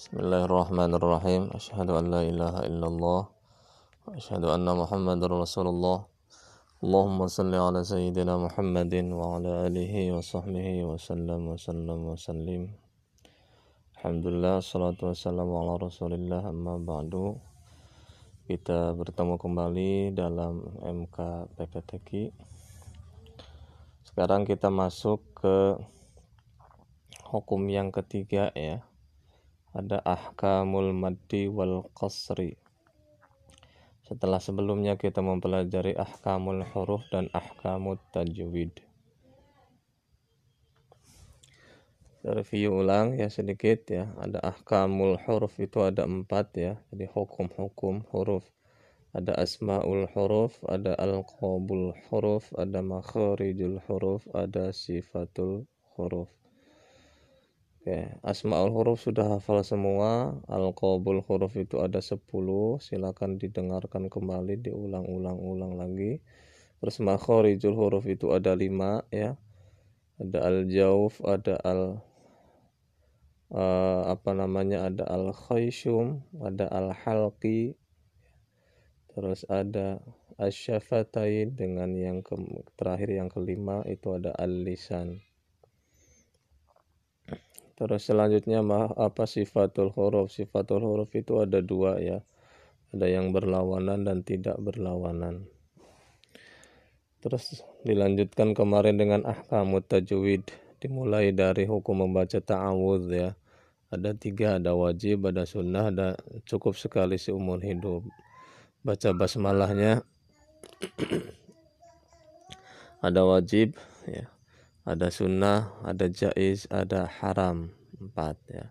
Bismillahirrahmanirrahim. Asyhadu an la ilaha illallah wa asyhadu anna Muhammadar Rasulullah. Allahumma salli ala sayyidina Muhammadin wa ala alihi wa sahbihi wa sallam wa sallam wa sallim. Alhamdulillah salatu wassalamu ala Rasulillah amma ba'du. Kita bertemu kembali dalam MK PPTQ. Sekarang kita masuk ke hukum yang ketiga ya ada ahkamul maddi wal qasri. Setelah sebelumnya kita mempelajari ahkamul huruf dan ahkamut tajwid. Review ulang ya sedikit ya. Ada ahkamul huruf itu ada empat ya. Jadi hukum-hukum huruf ada asmaul huruf ada alqabul huruf ada makharijul huruf ada sifatul huruf Oke, asmaul huruf sudah hafal semua. Al-qabul huruf itu ada 10. Silakan didengarkan kembali, diulang-ulang-ulang lagi. Terus makharijul huruf itu ada 5 ya. Ada al-jauf, ada al uh, apa namanya? Ada al-khayshum, ada al-halqi. Terus ada asyafatain dengan yang ke, terakhir yang kelima itu ada al-lisan. Terus selanjutnya apa sifatul huruf? Sifatul huruf itu ada dua ya. Ada yang berlawanan dan tidak berlawanan. Terus dilanjutkan kemarin dengan ahkamut tajwid. Dimulai dari hukum membaca ta'awudz ya. Ada tiga, ada wajib, ada sunnah, ada cukup sekali seumur hidup. Baca basmalahnya ada wajib ya ada sunnah, ada jaiz, ada haram empat ya.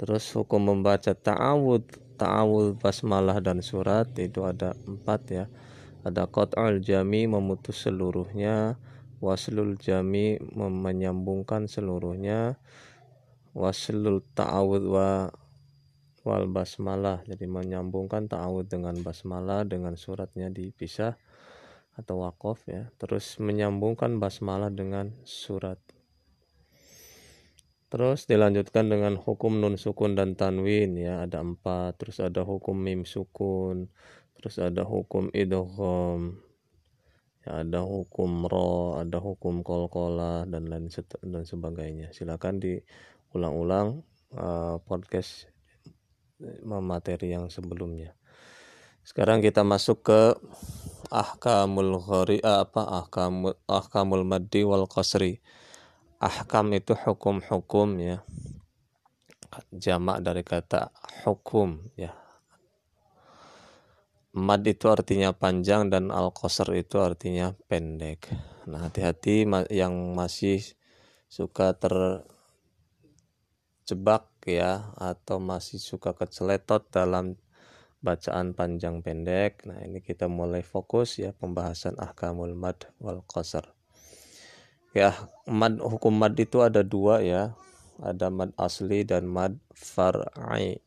Terus hukum membaca ta'awud, ta'awud basmalah dan surat itu ada empat ya. Ada qat'ul jami memutus seluruhnya, waslul jami menyambungkan seluruhnya, waslul ta'awud wa wal basmalah jadi menyambungkan ta'awud dengan basmalah dengan suratnya dipisah atau wakof ya. Terus menyambungkan basmalah dengan surat. Terus dilanjutkan dengan hukum nun sukun dan tanwin ya. Ada empat terus ada hukum mim sukun terus ada hukum idgham ya ada hukum ro ada hukum kolkola dan lain dan sebagainya. Silakan diulang-ulang uh, podcast materi yang sebelumnya. Sekarang kita masuk ke ahkamul ghari eh, apa ahkamul ahkamul maddi wal qasri. Ahkam itu hukum-hukum ya. Jamak dari kata hukum ya. Mad itu artinya panjang dan al qasr itu artinya pendek. Nah, hati-hati yang masih suka terjebak ya atau masih suka keceletot dalam bacaan panjang pendek. Nah, ini kita mulai fokus ya pembahasan ahkamul mad wal qasar. Ya, mad hukum mad itu ada dua ya. Ada mad asli dan mad far'i.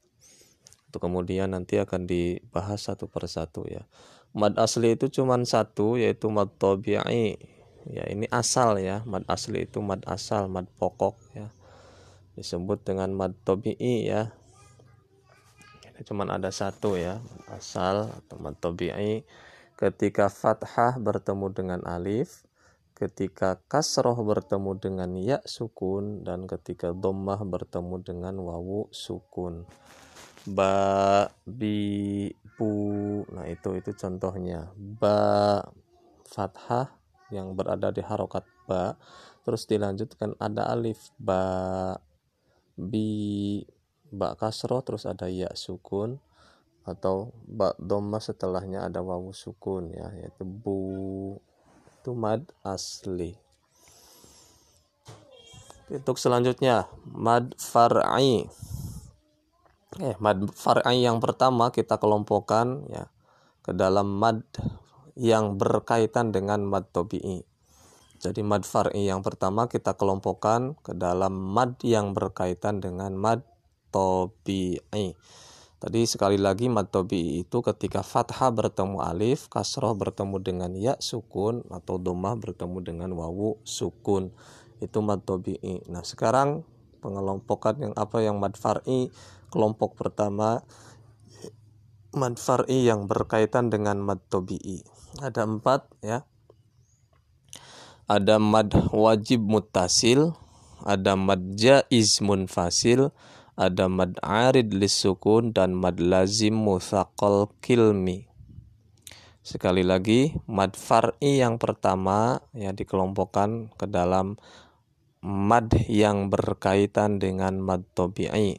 Itu kemudian nanti akan dibahas satu persatu ya. Mad asli itu cuma satu yaitu mad tabi'i. Ya, ini asal ya. Mad asli itu mad asal, mad pokok ya. Disebut dengan mad tabi'i ya cuman ada satu ya asal atau matobi'i. Ketika fathah bertemu dengan alif ketika kasroh bertemu dengan ya sukun dan ketika dhammah bertemu dengan wawu sukun. Ba bi bu. Nah itu itu contohnya. Ba fathah yang berada di harokat ba. Terus dilanjutkan ada alif ba bi ba kasro terus ada ya sukun atau ba doma setelahnya ada wawu sukun ya yaitu bu itu asli. Untuk selanjutnya mad far'i. Eh mad far'i yang pertama kita kelompokkan ya ke dalam mad yang berkaitan dengan mad tobi'i. Jadi mad far'i yang pertama kita kelompokkan ke dalam mad yang berkaitan dengan mad tobi'i. Tadi sekali lagi mad tobi'i itu ketika fathah bertemu alif, kasroh bertemu dengan ya sukun atau domah bertemu dengan wawu sukun. Itu mad tobi'i. Nah sekarang pengelompokan yang apa yang mad far'i kelompok pertama mad far'i yang berkaitan dengan mad tobi'i ada empat ya ada mad wajib mutasil ada mad jaiz munfasil ada mad arid lisukun dan mad lazim muthaqal kilmi sekali lagi mad far'i yang pertama ya dikelompokkan ke dalam mad yang berkaitan dengan mad tobi'i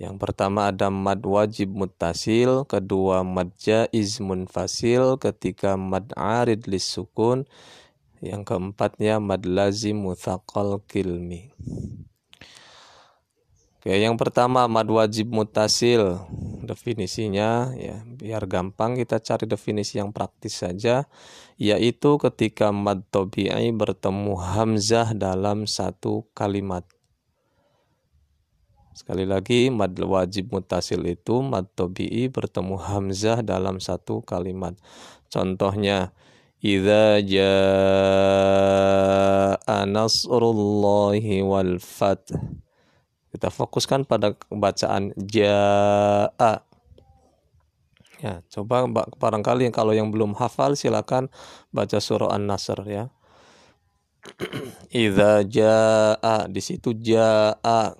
yang pertama ada mad wajib mutasil, kedua mad jaiz munfasil, ketiga mad arid lisukun, yang keempatnya mad lazim muthaqal kilmi. Oke, yang pertama mad wajib mutasil. Definisinya ya, biar gampang kita cari definisi yang praktis saja, yaitu ketika mad tobi'i bertemu hamzah dalam satu kalimat. Sekali lagi, mad wajib mutasil itu mad tobi'i bertemu hamzah dalam satu kalimat. Contohnya, Idza jaa nasrullahi wal fath. Kita fokuskan pada bacaan jaa. Ya, coba barangkali kalau yang belum hafal silakan baca surah An-Nasr ya. Idza jaa di situ jaa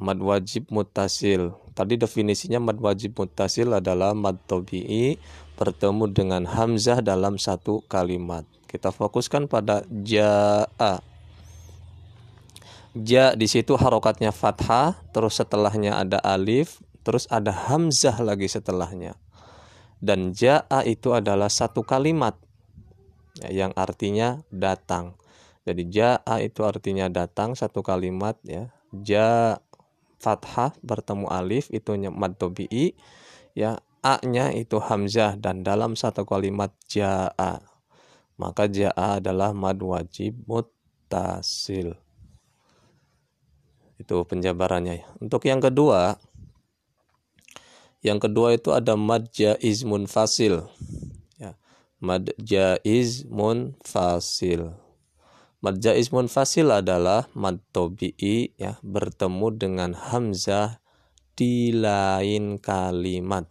mad wajib mutasil. Tadi definisinya mad wajib mutasil adalah mad tabi'i bertemu dengan hamzah dalam satu kalimat. Kita fokuskan pada ja'a. Ja di situ harokatnya fathah, terus setelahnya ada alif, terus ada hamzah lagi setelahnya. Dan ja'a itu adalah satu kalimat ya, yang artinya datang. Jadi ja'a itu artinya datang satu kalimat ya. Ja fathah bertemu alif itu mad tobi'i ya a-nya itu hamzah dan dalam satu kalimat jaa maka jaa adalah mad wajib muttasil itu penjabarannya untuk yang kedua yang kedua itu ada mad jaiz munfasil ya mad jaiz munfasil Mad jaiz munfasil adalah mad tobi'i ya bertemu dengan hamzah di lain kalimat.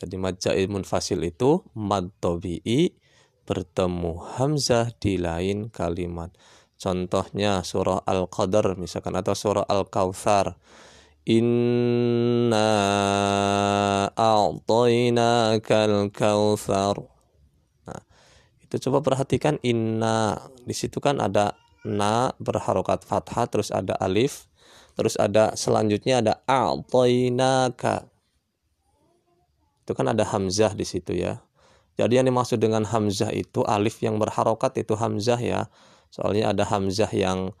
Jadi mad jaiz munfasil itu mad tobi'i bertemu hamzah di lain kalimat. Contohnya surah Al-Qadar misalkan atau surah Al-Kautsar. Inna a'tainakal kautsar itu coba perhatikan inna. Di situ kan ada na berharokat fathah terus ada alif terus ada selanjutnya ada a'tainaka. Itu kan ada hamzah di situ ya. Jadi yang dimaksud dengan hamzah itu alif yang berharokat itu hamzah ya soalnya ada hamzah yang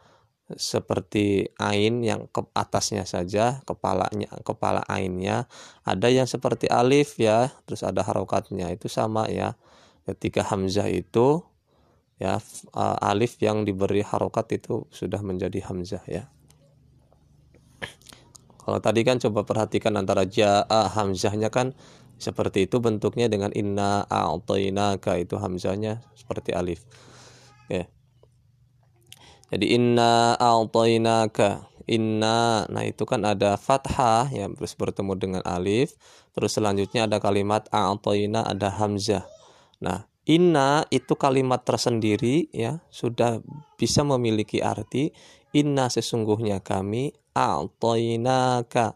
seperti ain yang ke atasnya saja kepalanya kepala ainnya ada yang seperti alif ya terus ada harokatnya. Itu sama ya. Ketika hamzah itu ya alif yang diberi harokat itu sudah menjadi hamzah ya. Kalau tadi kan coba perhatikan antara jaa hamzahnya kan seperti itu bentuknya dengan inna a'tainaka itu hamzahnya seperti alif. Ya jadi inna a'tainaka inna nah itu kan ada fathah yang terus bertemu dengan alif terus selanjutnya ada kalimat a'taina ada hamzah Nah, inna itu kalimat tersendiri ya, sudah bisa memiliki arti inna sesungguhnya kami a'tainaka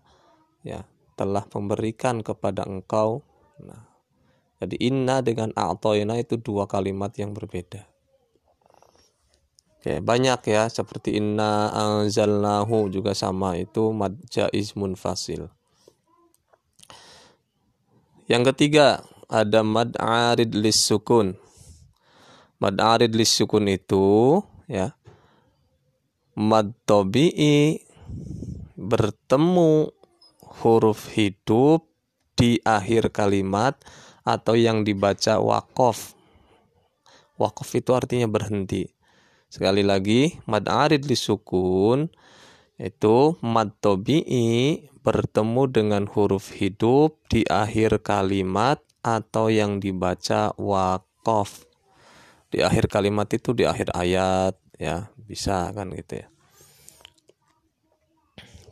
ya, telah memberikan kepada engkau. Nah, jadi inna dengan a'taina itu dua kalimat yang berbeda. Oke, banyak ya seperti inna anzalnahu juga sama itu mad jaiz munfasil. Yang ketiga, ada mad arid lis sukun. Mad arid lis sukun itu ya mad tabi'i bertemu huruf hidup di akhir kalimat atau yang dibaca wakof. Wakof itu artinya berhenti. Sekali lagi, mad arid sukun itu mad tabi'i bertemu dengan huruf hidup di akhir kalimat atau yang dibaca wakof di akhir kalimat itu di akhir ayat ya bisa kan gitu ya.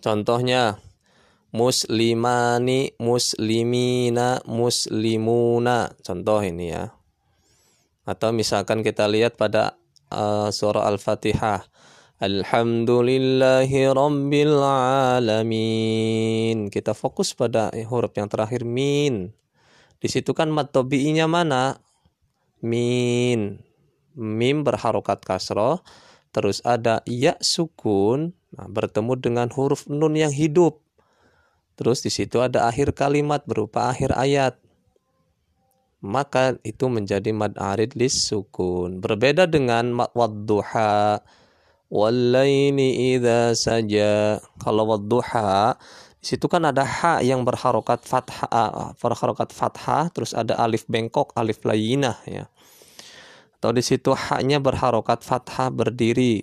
Contohnya muslimani muslimina muslimuna. Contoh ini ya. Atau misalkan kita lihat pada uh, surah al-fatihah Alhamdulillahi Rabbil Alamin. Kita fokus pada huruf yang terakhir min. Di situ kan mat mana? Min. Mim berharokat kasroh. Terus ada ya sukun. Nah, bertemu dengan huruf nun yang hidup. Terus di situ ada akhir kalimat berupa akhir ayat. Maka itu menjadi mad arid lis sukun. Berbeda dengan mad wadduha Walaini idza saja. Kalau wadduha di situ kan ada ha yang berharokat fathah, berharokat fathah, terus ada alif bengkok, alif layinah ya. Atau di situ haknya berharokat fathah berdiri.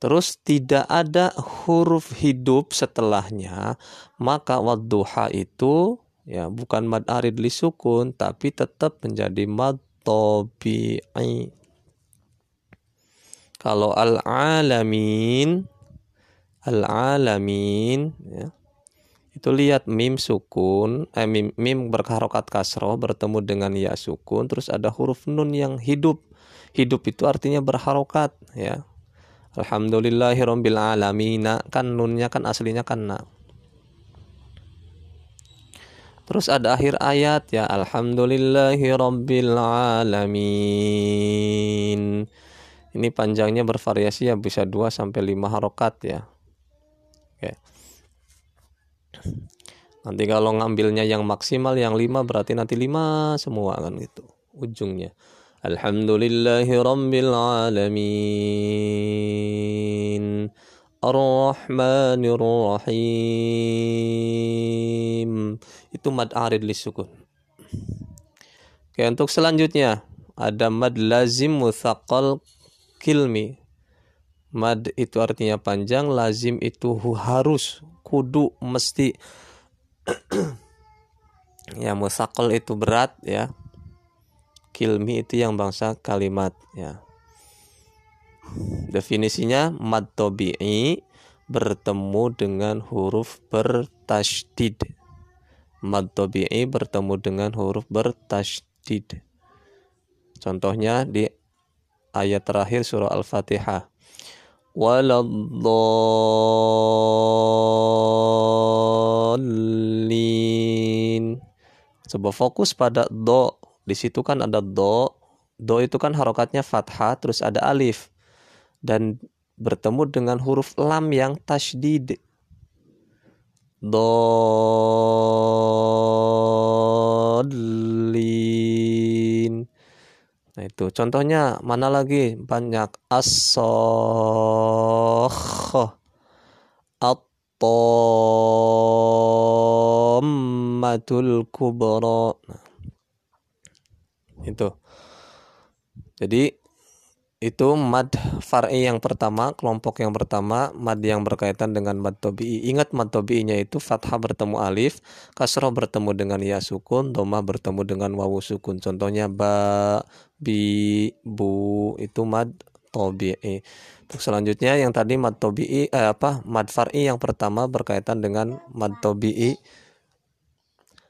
Terus tidak ada huruf hidup setelahnya, maka wadduha itu ya bukan mad arid li sukun tapi tetap menjadi mad tabi'i. Kalau al-alamin al-alamin ya, itu lihat mim sukun eh, mim, mim berharokat kasroh bertemu dengan ya sukun terus ada huruf nun yang hidup. Hidup itu artinya berharokat ya. Alhamdulillahirabbil alamin kan nunnya kan aslinya kan terus ada akhir ayat ya alhamdulillahirabbil alamin ini panjangnya bervariasi ya bisa 2 sampai 5 harokat ya. Oke. Nanti kalau ngambilnya yang maksimal yang 5 berarti nanti 5 semua kan gitu ujungnya. Alhamdulillahi rabbil alamin. Ar-Rahmanir Rahim. Itu mad arid li sukun. Oke, untuk selanjutnya ada mad lazim muthaqal kilmi. Mad itu artinya panjang lazim itu harus kudu mesti. Ya musakal itu berat ya. Kilmi itu yang bangsa kalimat ya. Definisinya mad tobi'i bertemu dengan huruf bertasydid mad tobi'i bertemu dengan huruf bertasydid contohnya di ayat terakhir surah Al-Fatihah. Waladhalin. Coba fokus pada do. Di situ kan ada do. Do itu kan harokatnya fathah terus ada alif. Dan bertemu dengan huruf lam yang tasydid. Dolin. Nah itu contohnya mana lagi banyak as-sokh at-tammatul kubra. Nah, itu. Jadi itu mad far'i yang pertama, kelompok yang pertama, mad yang berkaitan dengan mad tobi'i. Ingat mad tobi'inya itu fathah bertemu alif, kasroh bertemu dengan ya sukun, domah bertemu dengan wawu sukun. Contohnya ba, bi, bu, itu mad tobi'i. Untuk selanjutnya yang tadi mad tobi'i, eh, apa, mad far'i yang pertama berkaitan dengan mad tobi'i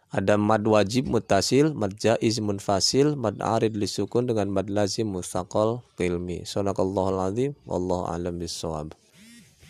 ada mad wajib mutasil, mad jaiz munfasil, mad arid lisukun dengan mad lazim mustaqal qilmi. Sadaqallahul azim wallahu alam bisawab.